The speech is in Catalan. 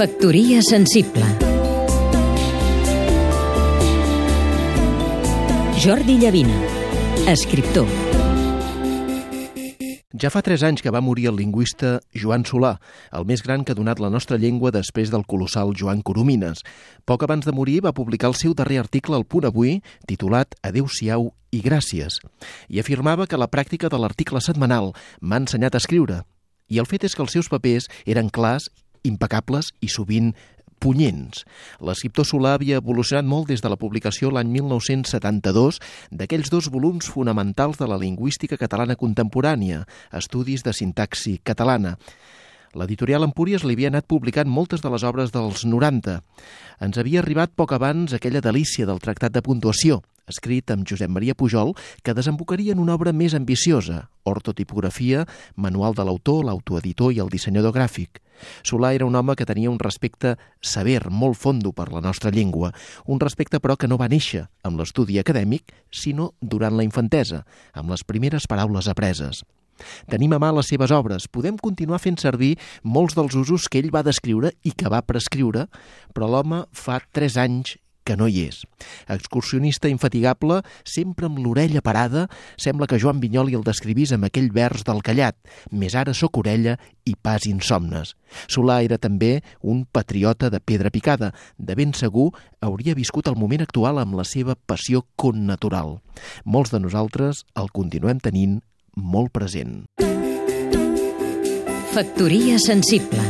Factoria sensible Jordi Llavina, escriptor Ja fa tres anys que va morir el lingüista Joan Solà, el més gran que ha donat la nostra llengua després del colossal Joan Coromines. Poc abans de morir va publicar el seu darrer article al Punt Avui, titulat Adeu-siau i gràcies, i afirmava que la pràctica de l'article setmanal m'ha ensenyat a escriure. I el fet és que els seus papers eren clars impecables i sovint punyents. L'escriptor Solà havia evolucionat molt des de la publicació l'any 1972 d'aquells dos volums fonamentals de la lingüística catalana contemporània, Estudis de sintaxi catalana. L'editorial Empúries li havia anat publicant moltes de les obres dels 90. Ens havia arribat poc abans aquella delícia del Tractat de Puntuació, escrit amb Josep Maria Pujol, que desembocaria en una obra més ambiciosa, ortotipografia, manual de l'autor, l'autoeditor i el dissenyador gràfic. Solà era un home que tenia un respecte sever, molt fondo per la nostra llengua, un respecte però que no va néixer amb l'estudi acadèmic, sinó durant la infantesa, amb les primeres paraules apreses. Tenim a mà les seves obres, podem continuar fent servir molts dels usos que ell va descriure i que va prescriure, però l'home fa tres anys que no hi és. Excursionista infatigable, sempre amb l'orella parada, sembla que Joan Vinyoli el descrivís amb aquell vers del callat, més ara sóc orella i pas insomnes. Solà era també un patriota de pedra picada, de ben segur hauria viscut el moment actual amb la seva passió connatural. Molts de nosaltres el continuem tenint molt present. Factoria sensible